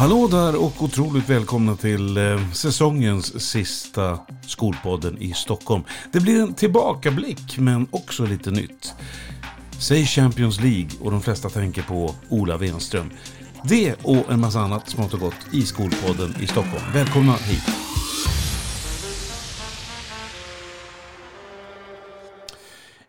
Hallå där och otroligt välkomna till eh, säsongens sista Skolpodden i Stockholm. Det blir en tillbakablick men också lite nytt. Säg Champions League och de flesta tänker på Ola Wenström. Det och en massa annat smått och gott i Skolpodden i Stockholm. Välkomna hit!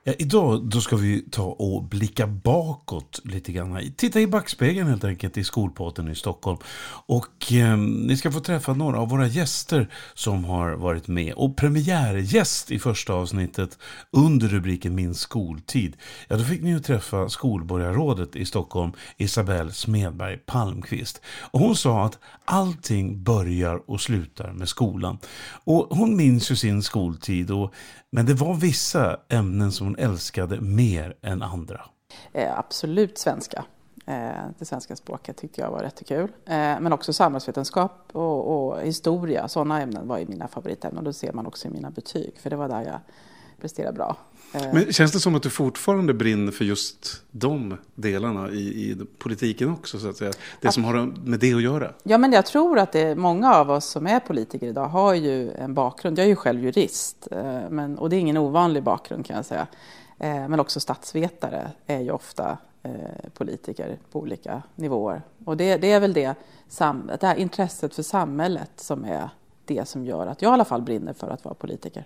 Ja, idag då ska vi ta och blicka bakåt lite grann. Titta i backspegeln helt enkelt i skolpåten i Stockholm. Och eh, ni ska få träffa några av våra gäster som har varit med. Och premiärgäst i första avsnittet under rubriken Min skoltid. Ja, då fick ni ju träffa skolborgarrådet i Stockholm, Isabelle Smedberg Palmqvist. Och hon sa att allting börjar och slutar med skolan. Och hon minns ju sin skoltid och men det var vissa ämnen som hon älskade mer än andra. Eh, absolut svenska. Eh, det svenska språket tyckte jag var jättekul. Eh, men också samhällsvetenskap och, och historia, sådana ämnen var ju mina favoritämnen. Det ser man också i mina betyg, för det var där jag presterade bra. Eh, men känns det som att du fortfarande brinner för just de delarna i, i politiken också? Så att säga? Det att, som har med det att göra? Ja, men jag tror att det, många av oss som är politiker idag har ju en bakgrund. Jag är ju själv jurist, eh, men, och det är ingen ovanlig bakgrund kan jag säga. Eh, men också statsvetare är ju ofta politiker på olika nivåer. Och det, det är väl det, det här intresset för samhället som är det som gör att jag i alla fall brinner för att vara politiker.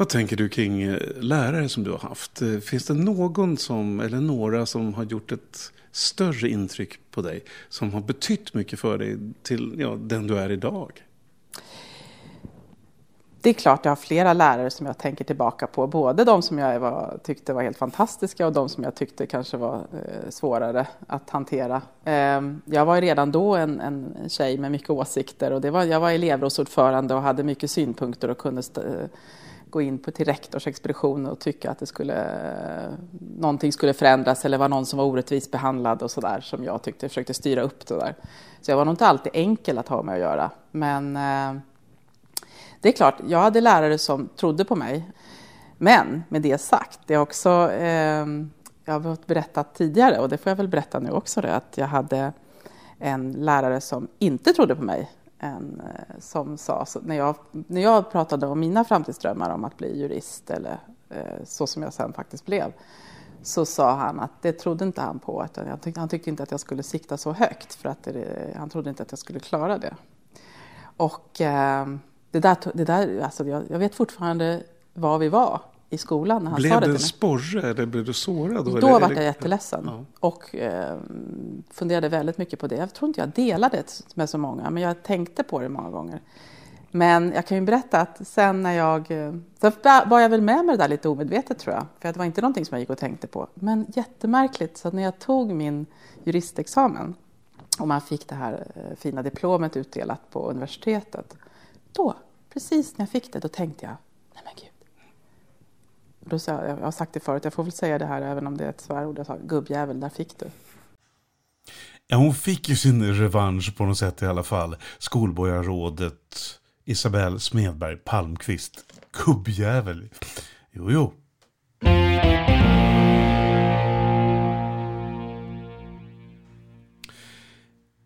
Vad tänker du kring eh, lärare som du har haft? Eh, finns det någon som, eller några som har gjort ett större intryck på dig? Som har betytt mycket för dig till ja, den du är idag? Det är klart jag har flera lärare som jag tänker tillbaka på. Både de som jag var, tyckte var helt fantastiska och de som jag tyckte kanske var eh, svårare att hantera. Eh, jag var redan då en, en tjej med mycket åsikter och det var, jag var elevrådsordförande och hade mycket synpunkter och kunde eh, gå in på till rektorsexpedition och tycka att det skulle, någonting skulle förändras eller var någon som var orättvist behandlad och sådär som jag tyckte försökte styra upp det där. Så jag var nog inte alltid enkel att ha med att göra. Men eh, det är klart, jag hade lärare som trodde på mig. Men med det sagt, det är också, eh, jag har berättat tidigare och det får jag väl berätta nu också, det, att jag hade en lärare som inte trodde på mig en eh, som sa, när jag, när jag pratade om mina framtidsdrömmar om att bli jurist, eller eh, så som jag sen faktiskt blev, så sa han att det trodde inte han på. Att han, tyckte, han tyckte inte att jag skulle sikta så högt, för att det, han trodde inte att jag skulle klara det. Och eh, det där, det där alltså jag, jag vet fortfarande var vi var i skolan när han blev sa det Blev det en sporre eller blev du sårad? Då, då var jag jätteledsen ja. och eh, funderade väldigt mycket på det. Jag tror inte jag delade det med så många, men jag tänkte på det många gånger. Men jag kan ju berätta att sen när jag... Eh, sen var jag väl med med det där lite omedvetet tror jag. För det var inte någonting som jag gick och tänkte på. Men jättemärkligt, så när jag tog min juristexamen och man fick det här eh, fina diplomet utdelat på universitetet. Då, precis när jag fick det, då tänkte jag, nej men gud då sa jag, jag har sagt det förut, jag får väl säga det här även om det är ett svärord. Jag sa gubbjävel, där fick du. Ja, hon fick ju sin revansch på något sätt i alla fall. Skolborgarrådet Isabelle Smedberg Palmqvist. Gubbjävel. Jo, jo.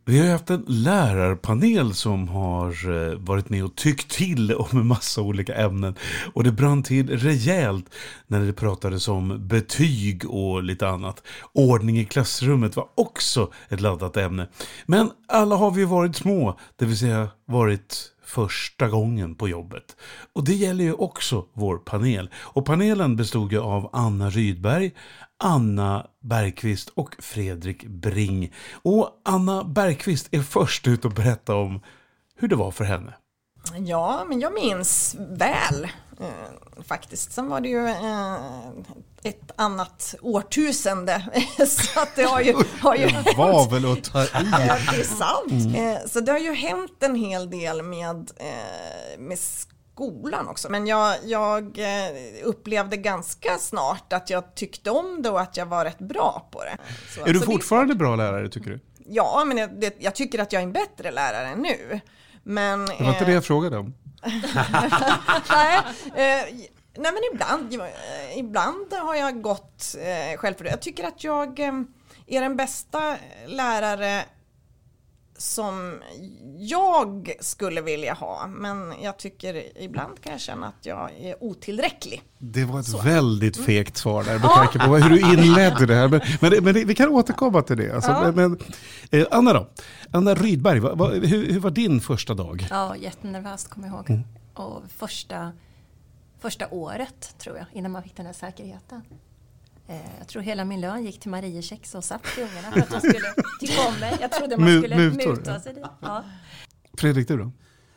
Vi har haft en lärarpanel som har eh, varit med och tyckt till om en massa olika ämnen. Och det brann till rejält när det pratades om betyg och lite annat. Ordning i klassrummet var också ett laddat ämne. Men alla har vi varit små, det vill säga varit första gången på jobbet. Och det gäller ju också vår panel. Och panelen bestod ju av Anna Rydberg, Anna Bergqvist och Fredrik Bring. Och Anna Bergqvist är först ut att berätta om hur det var för henne. Ja, men jag minns väl eh, faktiskt. Sen var det ju eh, ett annat årtusende. så att det har ju... Har ju det var väl att ta i. Ja, det är sant. Mm. Eh, så det har ju hänt en hel del med, eh, med skolan också. Men jag, jag eh, upplevde ganska snart att jag tyckte om det och att jag var rätt bra på det. Så, är du fortfarande bra lärare tycker du? Ja, men jag, det, jag, tycker att jag är en bättre lärare nu. Men, det var inte det jag frågade om. nej, eh, nej, men ibland, eh, ibland har jag gått eh, självförtroende. Jag tycker att jag eh, är den bästa lärare som jag skulle vilja ha. Men jag tycker ibland kan jag känna att jag är otillräcklig. Det var ett Så. väldigt mm. fegt svar där med tanke på hur du inledde det här. Men, men, men vi kan återkomma till det. Alltså, ja. men, eh, Anna då? Anna Rydberg, va, va, hur, hur, var din första dag? Ja, jättenervöst kommer jag ihåg. Mm. Och första, första året tror jag, innan man fick den här säkerheten. Eh, jag tror hela min lön gick till Mariekex och satt till ungarna för att de skulle tycka om mig. Jag trodde man skulle Mutor, muta sig dit. Ja. Fredrik, du då?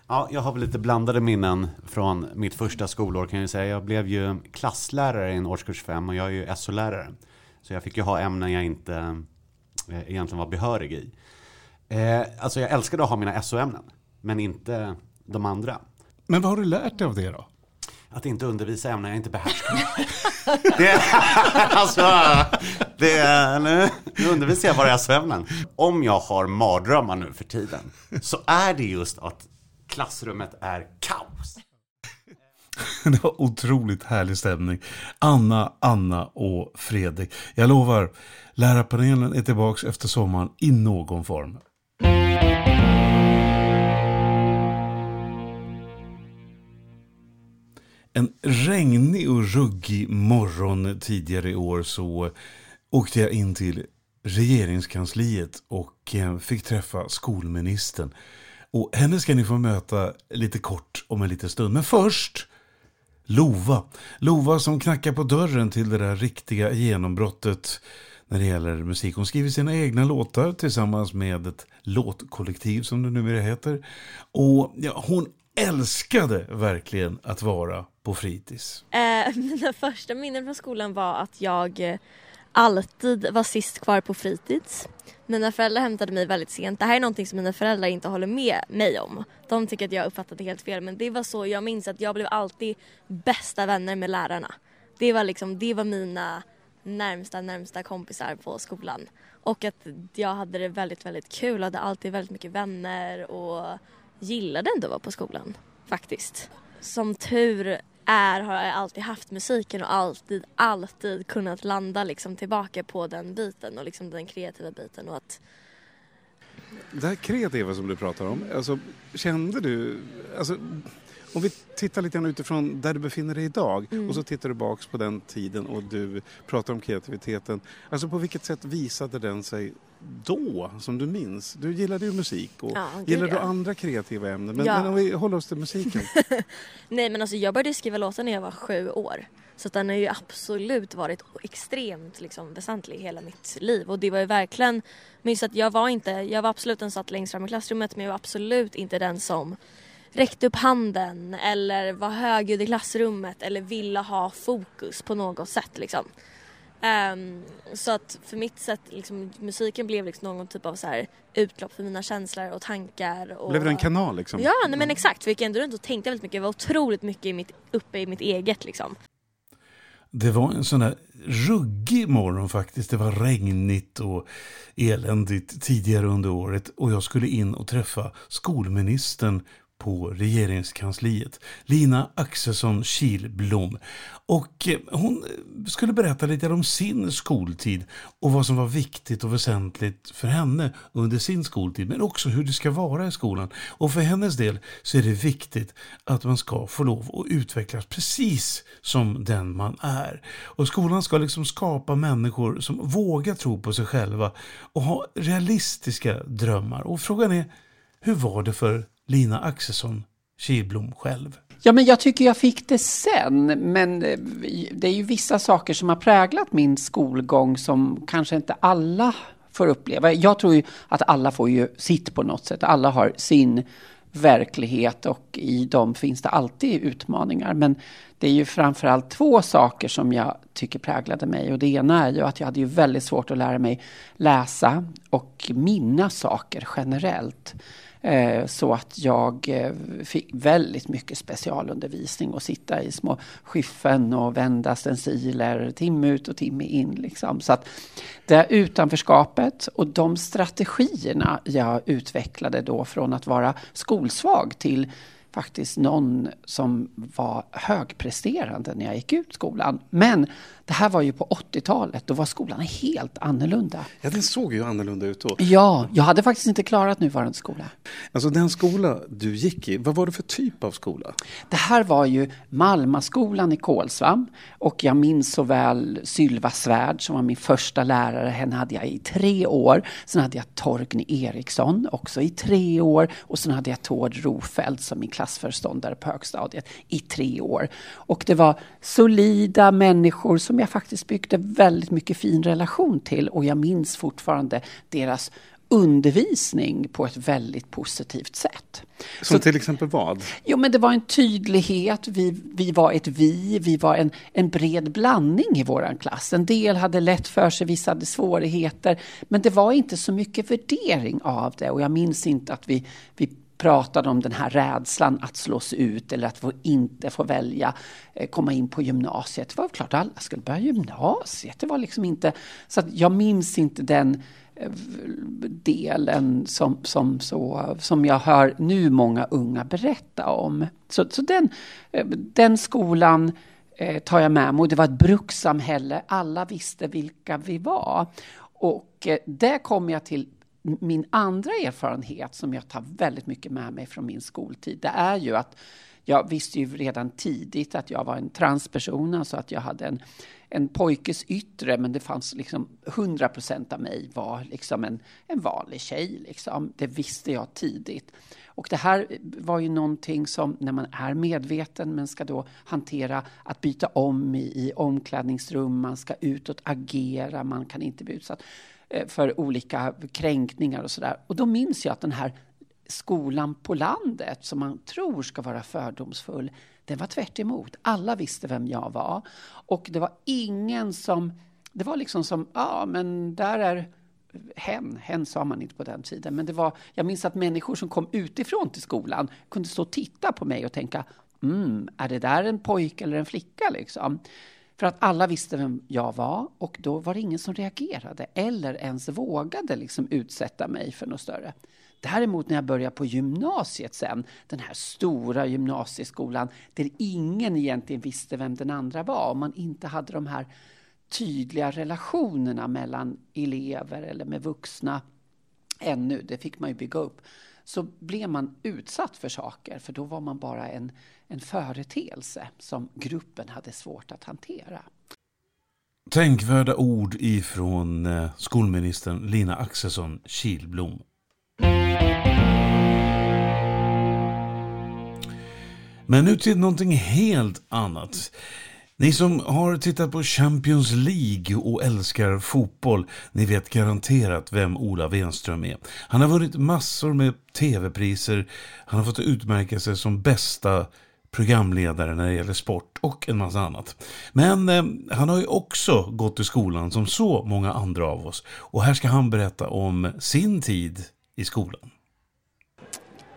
Ja, jag har väl lite blandade minnen från mitt första skolår kan jag säga. Jag blev ju klasslärare i en årskurs 5 och jag är ju SO-lärare. Så jag fick ju ha ämnen jag inte eh, egentligen var behörig i. Eh, alltså jag älskade att ha mina SO-ämnen, men inte de andra. Men vad har du lärt dig av det då? Att inte undervisa ämnen jag inte behärskar. det, alltså, det, nu, nu undervisar jag bara i sömnen. Om jag har mardrömmar nu för tiden så är det just att klassrummet är kaos. Det var otroligt härlig stämning. Anna, Anna och Fredrik. Jag lovar, lärarpanelen är tillbaka efter sommaren i någon form. En regnig och ruggig morgon tidigare i år så åkte jag in till regeringskansliet och eh, fick träffa skolministern. Och henne ska ni få möta lite kort om en liten stund. Men först Lova. Lova som knackar på dörren till det där riktiga genombrottet när det gäller musik. Hon skriver sina egna låtar tillsammans med ett låtkollektiv som det numera heter. Och ja, hon älskade verkligen att vara på fritids. Eh, mina första minnen från skolan var att jag eh, alltid var sist kvar på fritids. Mina föräldrar hämtade mig väldigt sent. Det här är någonting som mina föräldrar inte håller med mig om. De tycker att jag uppfattade helt fel men det var så jag minns att jag blev alltid bästa vänner med lärarna. Det var liksom, det var mina närmsta, närmsta kompisar på skolan. Och att jag hade det väldigt, väldigt kul, hade alltid väldigt mycket vänner och gillade ändå att vara på skolan faktiskt. Som tur är har jag alltid haft musiken och alltid, alltid kunnat landa liksom tillbaka på den biten och liksom den kreativa biten och att det här kreativa som du pratar om, alltså, kände du, alltså, om vi tittar lite grann utifrån där du befinner dig idag mm. och så tittar du baks på den tiden och du pratar om kreativiteten. Alltså på vilket sätt visade den sig då, som du minns? Du gillade ju musik och ja, gillade du andra kreativa ämnen. Men, ja. men, om vi håller oss till musiken. Nej men alltså jag började skriva låtar när jag var sju år. Så den har ju absolut varit extremt liksom, väsentlig i hela mitt liv. Och det var ju verkligen, minns att jag var inte, jag var absolut den som satt längst fram i klassrummet men jag var absolut inte den som räckte upp handen eller var högljudd i klassrummet eller ville ha fokus på något sätt liksom. Um, så att för mitt sätt, liksom, musiken blev liksom någon typ av så här, utlopp för mina känslor och tankar. Och... Blev det en kanal liksom? Ja, nej, men exakt. För jag gick ändå runt och tänkte väldigt mycket. Jag var otroligt mycket i mitt, uppe i mitt eget liksom. Det var en sån här ruggig morgon faktiskt. Det var regnigt och eländigt tidigare under året. Och jag skulle in och träffa skolministern på regeringskansliet, Lina Axelsson Kilblom. Och eh, hon eh, skulle berätta lite om sin skoltid och vad som var viktigt och väsentligt för henne under sin skoltid, men också hur det ska vara i skolan. Och för hennes del så är det viktigt att man ska få lov att utvecklas precis som den man är. Och skolan ska liksom skapa människor som vågar tro på sig själva och ha realistiska drömmar. Och frågan är, hur var det för Lina Axelsson Kilblom själv? Ja, men jag tycker jag fick det sen, men eh, det är ju vissa saker som har präglat min skolgång som kanske inte alla får uppleva. Jag tror ju att alla får ju sitt på något sätt. Alla har sin verklighet och i dem finns det alltid utmaningar. Men det är ju framförallt två saker som jag tycker präglade mig. Och det ena är ju att jag hade ju väldigt svårt att lära mig läsa och minnas saker generellt. Eh, så att jag eh, fick väldigt mycket specialundervisning och sitta i små skiffen och vända stenciler timme ut och timme in. Liksom. Så att det utanförskapet och de strategierna jag utvecklade då från att vara skolsvag till faktiskt någon som var högpresterande när jag gick ut skolan. Men det här var ju på 80-talet, då var skolan helt annorlunda. Ja, den såg ju annorlunda ut då. Ja, jag hade faktiskt inte klarat nuvarande skola. Alltså den skola du gick i, vad var det för typ av skola? Det här var ju Malmaskolan i Kolsvam och jag minns så väl Sylva Svärd som var min första lärare. Henne hade jag i tre år. Sen hade jag Torgny Eriksson också i tre år och sen hade jag Tord Rofeld som min klassföreståndare på högstadiet i tre år. Och det var solida människor som jag faktiskt byggde väldigt mycket fin relation till och jag minns fortfarande deras undervisning på ett väldigt positivt sätt. Som Så- till exempel vad? Jo, men det var en tydlighet. Vi, vi var ett vi. Vi var en, en bred blandning i våran klass. En del hade lätt för sig, vissa hade svårigheter. Men det var inte så mycket värdering av det. Och jag minns inte att vi, vi pratade om den här rädslan att slås ut eller att få inte få välja eh, komma in på gymnasiet. Det var klart att alla skulle börja gymnasiet. Det var liksom inte... Så att jag minns inte den eh, delen som, som, så, som jag hör nu många unga berätta om. Så, så den, eh, den skolan tar jag med mig. Och det var ett brukssamhälle. Alla visste vilka vi var. Och där kom jag till min andra erfarenhet som jag tar väldigt mycket med mig från min skoltid. Det är ju att jag visste ju redan tidigt att jag var en transperson, alltså att jag hade en, en pojkes yttre, men det fanns liksom 100 procent av mig var liksom en, en vanlig tjej. Liksom. Det visste jag tidigt. Och det här var ju någonting som när man är medveten men ska då hantera att byta om i, i omklädningsrum, man ska utåt agera, man kan inte bli utsatt Eh, för olika kränkningar och sådär. Och då minns jag att den här skolan på landet som man tror ska vara fördomsfull, den var tvärt emot. Alla visste vem jag var. Och det var ingen som... Det var liksom som, ja men där är hen. Hen sa man inte på den tiden. Men det var, jag minns att människor som kom utifrån till skolan kunde stå och titta på mig och tänka, mm, är det där en pojke eller en flicka liksom? För att alla visste vem jag var och då var det ingen som reagerade eller ens vågade liksom utsätta mig för något större. Däremot när jag började på gymnasiet sen, den här stora gymnasieskolan där ingen egentligen visste vem den andra var och man inte hade de här tydliga relationerna mellan elever eller med vuxna ännu, det fick man ju bygga upp, så blev man utsatt för saker för då var man bara en, en företeelse som gruppen hade svårt att hantera. Tänkvärda ord ifrån eh, skolministern Lina Axelsson Kilblom. Men nu till någonting helt annat. Ni som har tittat på Champions League och älskar fotboll, ni vet garanterat vem Ola Wenström är. Han har vunnit massor med tv-priser, han har fått utmärka sig som bästa programledare när det gäller sport och en massa annat. Men eh, han har ju också gått i skolan som så många andra av oss. Och här ska han berätta om sin tid i skolan.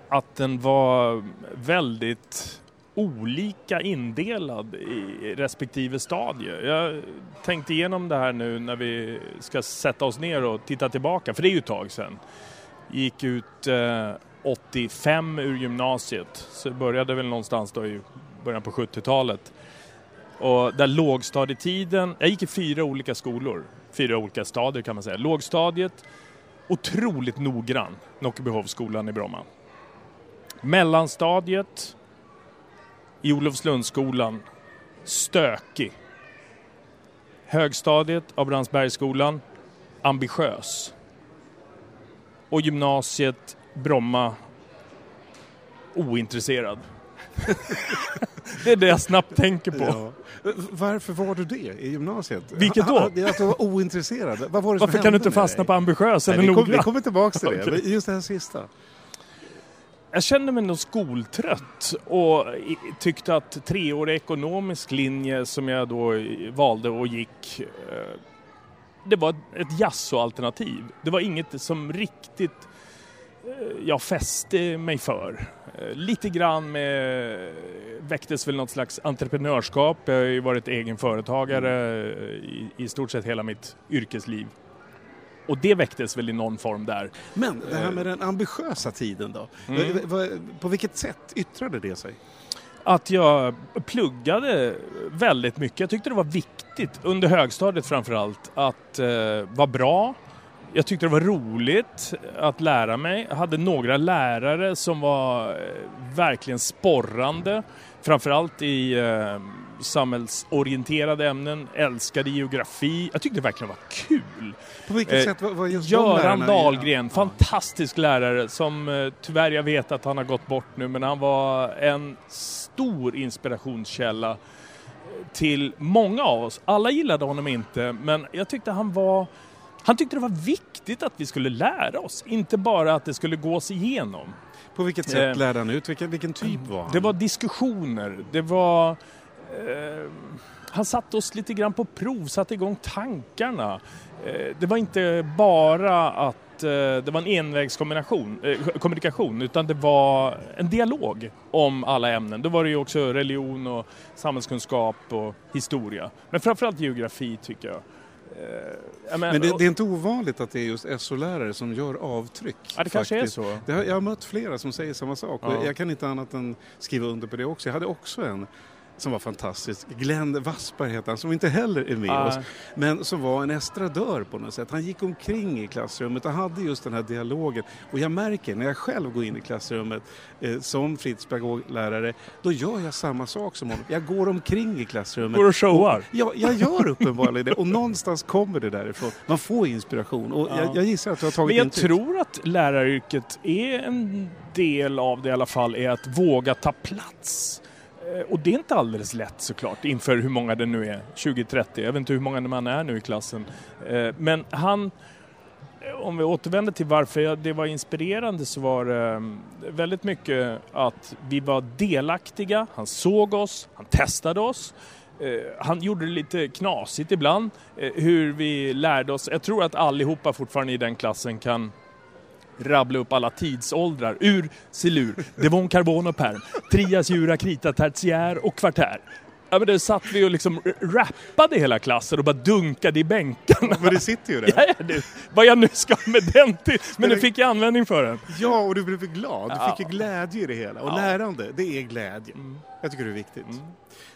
att den var väldigt olika indelad i respektive stadie. Jag tänkte igenom det här nu när vi ska sätta oss ner och titta tillbaka, för det är ju ett tag sedan. Gick ut eh, 85 ur gymnasiet, så började väl någonstans då i början på 70-talet. Och där lågstadietiden, jag gick i fyra olika skolor, fyra olika stadier kan man säga. Lågstadiet, otroligt noggrann, Nockebyhovsskolan i Bromma. Mellanstadiet i Olofslundsskolan, stökig. Högstadiet av Brandsbergsskolan, ambitiös. Och gymnasiet, Bromma, ointresserad. det är det jag snabbt tänker på. Ja. Varför var du det i gymnasiet? Vilket då? Att du var ointresserad. Vad var det Varför kan du inte fastna dig? på ambitiös eller kom, vi noggrann? kommer tillbaka till det. Just det här sista. Jag kände mig nog skoltrött och tyckte att treårig ekonomisk linje som jag då valde och gick, eh, det var ett jazzo-alternativ. Det var inget som riktigt eh, jag fäste mig för. Eh, lite grann med, väcktes väl något slags entreprenörskap. Jag har ju varit egen företagare i, i stort sett hela mitt yrkesliv och det väcktes väl i någon form där. Men det här med den ambitiösa tiden då? Mm. På vilket sätt yttrade det sig? att jag pluggade väldigt mycket. Jag tyckte det var viktigt, under högstadiet framförallt, att eh, vara bra. Jag tyckte det var roligt att lära mig. Jag hade några lärare som var eh, verkligen sporrande. Framförallt i eh, samhällsorienterade ämnen, älskade geografi. Jag tyckte det verkligen var kul. På vilket Eh, sätt var, var just Göran Dahlgren, fantastisk lärare som eh, tyvärr jag vet att han har gått bort nu men han var en stor inspirationskälla till många av oss. Alla gillade honom inte men jag tyckte han var han tyckte det var viktigt att vi skulle lära oss, inte bara att det skulle gås igenom. På vilket sätt Eh, lärde han ut? Vilken, vilken typ var han? Det var diskussioner, det var... Eh, han satte oss lite grann på prov, satte igång tankarna. Eh, det var inte bara att eh, det var en envägskommunikation, eh, kommunikation, utan det var en dialog om alla ämnen. Då var det ju också religion och samhällskunskap och historia. Men framförallt geografi tycker jag. Eh, Men det, det är inte ovanligt att det är just SO-lärare som gör avtryck. Ja, det kanske är så. Det jag har mött flera som säger samma sak Ja. jag kan inte annat än skriva under på det också. Jag hade också en som var fantastisk. Glenn Wassberg heter han, som inte heller är med Ah. oss. Men som var en estradör på något sätt. Han gick omkring i klassrummet och hade just den här dialogen. Och jag märker när jag själv går in i klassrummet eh, som fritidspedagoglärare, då gör jag samma sak som honom. Jag går omkring i klassrummet. Går och showar. Ja, jag gör uppenbarligen det. Och någonstans kommer det därifrån. Man får inspiration. Och Ja. jag, jag gissar att du har tagit Men jag intryck. tror att läraryrket är en del av det i alla fall, är att våga ta plats. Eh, och det är inte alldeles lätt såklart inför hur många det nu är, 20-30, jag vet inte hur många man är nu i klassen. Eh, men han, eh, om vi återvänder till varför det var inspirerande så var det väldigt mycket att vi var delaktiga, han såg oss, han testade oss. Han gjorde det lite knasigt ibland, hur vi lärde oss. Jag tror att allihopa fortfarande i den klassen kan rabbla upp alla tidsåldrar ur silur, devon, karbon och perm, trias, jura, krita, tertiär och kvartär. Ja, men då satt vi och liksom rappade hela klassen och bara dunkade i bänkarna. Men det sitter ju där. Ja, ja, det, vad jag nu ska med den till. Men nu fick jag användning för den. Ja, och du blev glad. Du Ja. fick ju glädje i det hela. Och Ja. lärande, det är glädje. Jag tycker det är viktigt.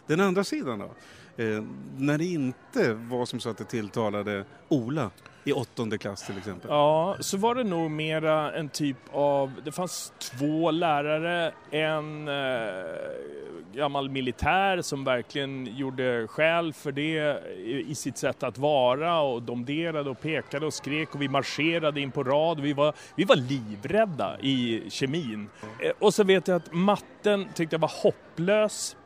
Den andra sidan då? Eh, när det inte var som så att det tilltalade Ola i åttonde klass till exempel. Ja, så var det nog mera en typ av, det fanns två lärare, en eh, gammal militär som verkligen gjorde skäl för det i, i sitt sätt att vara och domderade och pekade och skrek och vi marscherade in på rad. Vi var, vi var livrädda i kemin. Eh, och så vet jag att matten tyckte jag var hopplös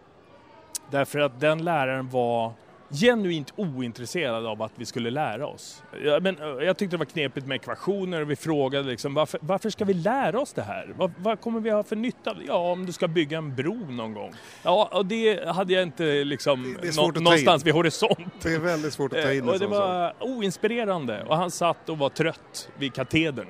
därför att den läraren var genuint ointresserad av att vi skulle lära oss. Ja, men, eh, jag tyckte det var knepigt med ekvationer och vi frågade liksom, varför, varför ska vi lära oss det här? Vad, vad kommer vi ha för nytta av det? Ja, om du ska bygga en bro någon gång. Ja, och det hade jag inte liksom Det att ta någonstans vid horisont. Det är väldigt svårt att ta in Eh, Och det var oinspirerande och han satt och var trött vid katedern.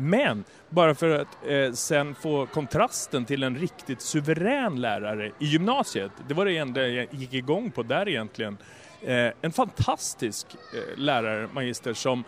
Men bara för att eh, sen få kontrasten till en riktigt suverän lärare i gymnasiet, det var det enda jag gick igång på där egentligen. Eh, en fantastisk eh, lärare, magister, som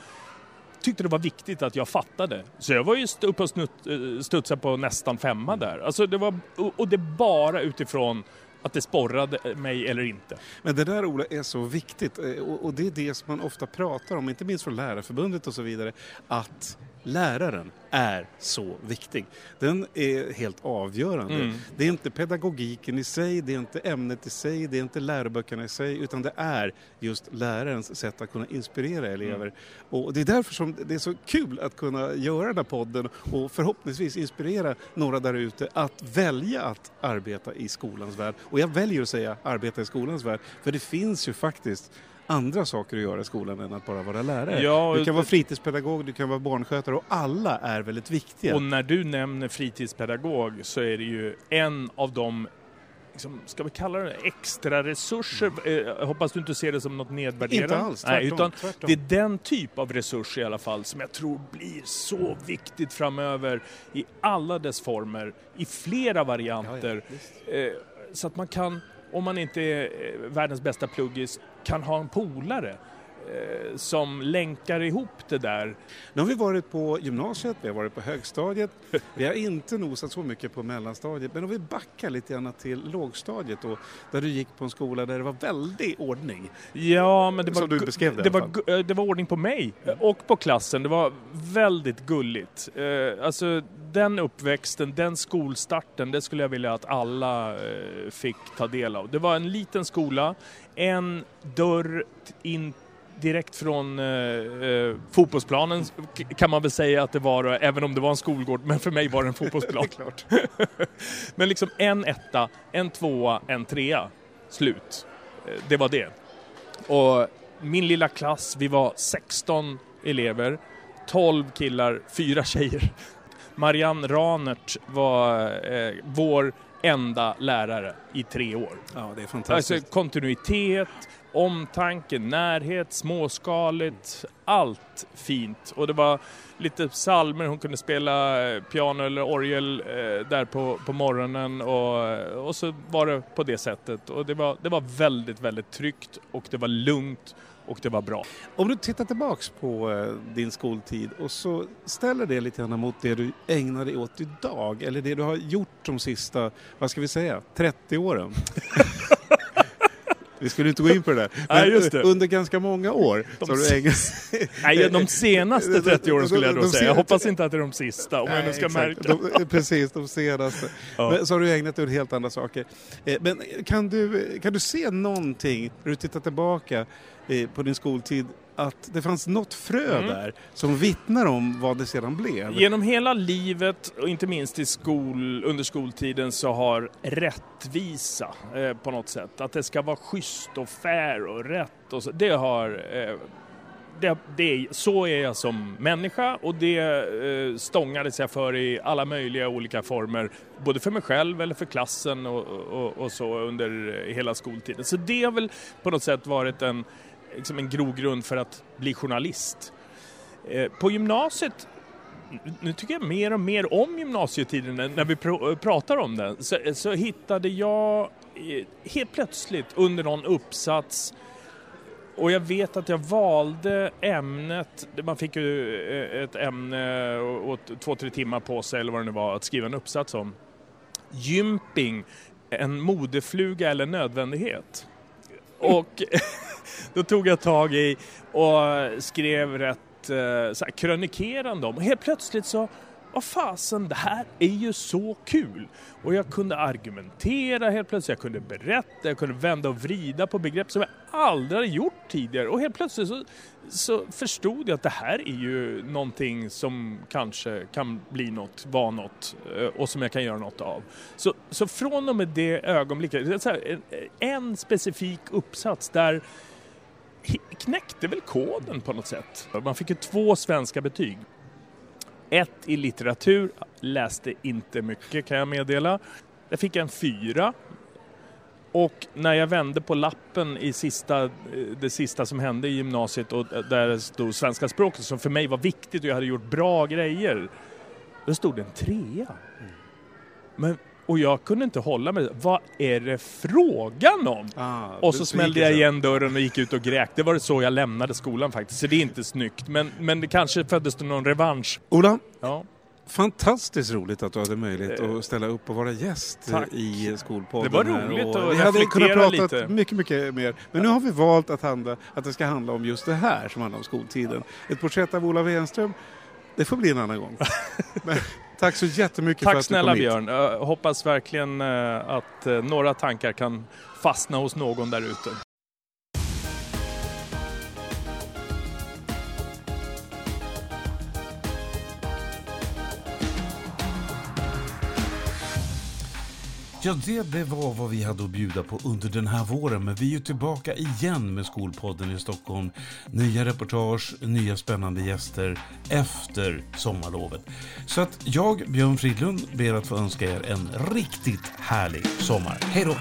tyckte det var viktigt att jag fattade. Så jag var ju uppe och snutt, eh, studsade på nästan femma där. Alltså det var, och det bara utifrån att det sporrade eh, mig eller inte. Men det där Ola är så viktigt eh, och och det är det som man ofta pratar om, inte minst från Lärarförbundet och så vidare, att läraren är så viktig. Den är helt avgörande. Mm. Det är inte pedagogiken i sig, det är inte ämnet i sig, det är inte läroböckerna i sig, utan det är just lärarens sätt att kunna inspirera elever. Mm. Och det är därför som det är så kul att kunna göra den här podden och förhoppningsvis inspirera några där ute att välja att arbeta i skolans värld. Och jag väljer att säga arbeta i skolans värld, för det finns ju faktiskt andra saker att göra i skolan än att bara vara lärare. Ja, du kan vara fritidspedagog, du kan vara barnskötare och alla är väldigt viktiga. Och när du nämner fritidspedagog så är det ju en av de Liksom, ska vi kalla det extra resurser? Eh, Jag hoppas du inte ser det som något nedvärderande. Inte alls, Nej, tvärtom, utan tvärtom. Det är den typ av resurs i alla fall som jag tror blir så viktigt framöver i alla dess former, i flera varianter. Eh, så att man kan, om man inte är eh, världens bästa pluggis, kan ha en polare eh, som länkar ihop det där. Nu har vi varit på gymnasiet, vi har varit på högstadiet, vi har inte nosat så mycket på mellanstadiet, men om vi backar lite grann till lågstadiet då, där du gick på en skola där det var väldig ordning. Ja, men det var, Som du beskrev det det, var, eh, det var ordning på mig och på klassen. Det var väldigt gulligt. Eh, alltså den uppväxten, den skolstarten, det skulle jag vilja att alla fick ta del av. Det var en liten skola, en dörr in direkt från eh, eh, fotbollsplanen kan man väl säga att det var, även om det var en skolgård, men för mig var det en fotbollsplan. Klart. men liksom en etta, en tvåa, en trea. Slut. Eh, Det var det. Och min lilla klass, vi var 16 elever, 12 killar, 4 tjejer. Marianne Ranert var eh, vår enda lärare i tre år. Ja, det är Alltså fantastiskt. kontinuitet, omtanke, närhet, småskaligt, allt fint. Och det var lite psalmer, hon kunde spela eh, piano eller orgel eh, där på, på morgonen och, och så var det på det sättet. Och det var, det var väldigt, väldigt tryggt och det var lugnt och det var bra. Om du tittar tillbaks på eh, din skoltid och så ställer det lite grann mot det du ägnar dig åt idag, eller det du har gjort de sista, vad ska vi säga, 30 åren. Vi skulle inte gå in på det där. Nej, just det. under ganska många år De så har du ägnat... Nej, de senaste 30 åren skulle jag då säga. Jag hoppas inte att det är de sista, om jag nu Nej, ska exakt. märka. De, precis, de senaste. Ja. Men, så har du ägnat dig åt helt andra saker. Eh, Men kan du, kan du se någonting, när du tittar tillbaka eh, på din skoltid, att det fanns något frö Mm. där som vittnar om vad det sedan blev? Genom hela livet och inte minst i skol, under skoltiden så har rättvisa eh, på något sätt, att det ska vara schysst och fair och rätt och så, det har eh, det, det, så är jag som människa och det eh, stångades jag för i alla möjliga olika former, både för mig själv eller för klassen och, och, och så under hela skoltiden. Så det har väl på något sätt varit en, liksom en grogrund för att bli journalist. Eh, på gymnasiet nu tycker jag mer och mer om gymnasietiden när- vi pr- eh, pratar om den. Så, eh, så hittade jag helt plötsligt under någon uppsats och jag vet att jag valde ämnet, man fick ju ett ämne och och två, tre timmar på sig eller vad det nu var att skriva en uppsats om. Gymping, en modefluga eller nödvändighet. Och då tog jag tag i och skrev rätt eh, så här, krönikerande om. Och helt plötsligt så, vad fasen, det här är ju så kul! Och jag kunde argumentera helt plötsligt, jag kunde berätta, jag kunde vända och vrida på begrepp som jag aldrig hade gjort tidigare. Och helt plötsligt så, så förstod jag att det här är ju någonting som kanske kan bli något, vara något eh, och som jag kan göra något av. Så, så från och med det ögonblicket, en, en specifik uppsats där knäckte väl koden på något sätt. Man fick ju två svenska betyg. Ett i litteratur, läste inte mycket kan jag meddela. Där fick jag en fyra. Och när jag vände på lappen i sista, eh, det sista som hände i gymnasiet och där det stod svenska språket som för mig var viktigt och jag hade gjort bra grejer. Då stod det en trea. Men, och jag kunde inte hålla mig. Vad är det frågan om? Ah, Och så smällde jag igen dörren och gick ut och grät. Det var så jag lämnade skolan faktiskt. Så det är inte snyggt. Men, men det kanske föddes det någon revansch. Ola, Ja. fantastiskt roligt att du hade möjlighet Eh, att ställa upp och vara gäst eh, tack. i Skolpodden. Det var roligt Och att Vi hade kunnat prata lite. mycket, mycket mer. Men nu har vi valt att, handla, att det ska handla om just det här som handlar om skoltiden. Ett porträtt av Ola Wenström, det får bli en annan gång. Men, tack så jättemycket för Tack att snälla du kom hit. Björn. Jag hoppas verkligen eh, att eh, några tankar kan fastna hos någon där ute. Ja, det, det var vad vi hade att bjuda på under den här våren. Men vi är ju tillbaka igen med Skolpodden i Stockholm. Nya reportage, nya spännande gäster efter sommarlovet. Så att jag, Björn Fridlund, ber att få önska er en riktigt härlig sommar. Hej då!